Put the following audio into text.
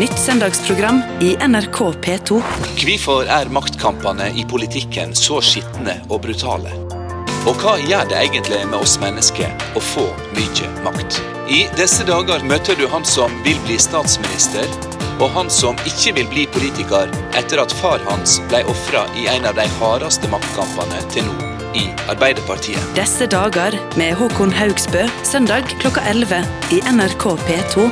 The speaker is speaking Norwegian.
Nytt søndagsprogram i NRK P2. Hvorfor er maktkampene i politikken så skitne og brutale? Og hva gjør det egentlig med oss mennesker å få mye makt? I disse dager møter du han som vil bli statsminister, og han som ikke vil bli politiker etter at far hans ble ofra i en av de hardeste maktkampene til nå i Arbeiderpartiet. Disse dager med Håkon Haugsbø, søndag klokka 11 i NRK P2.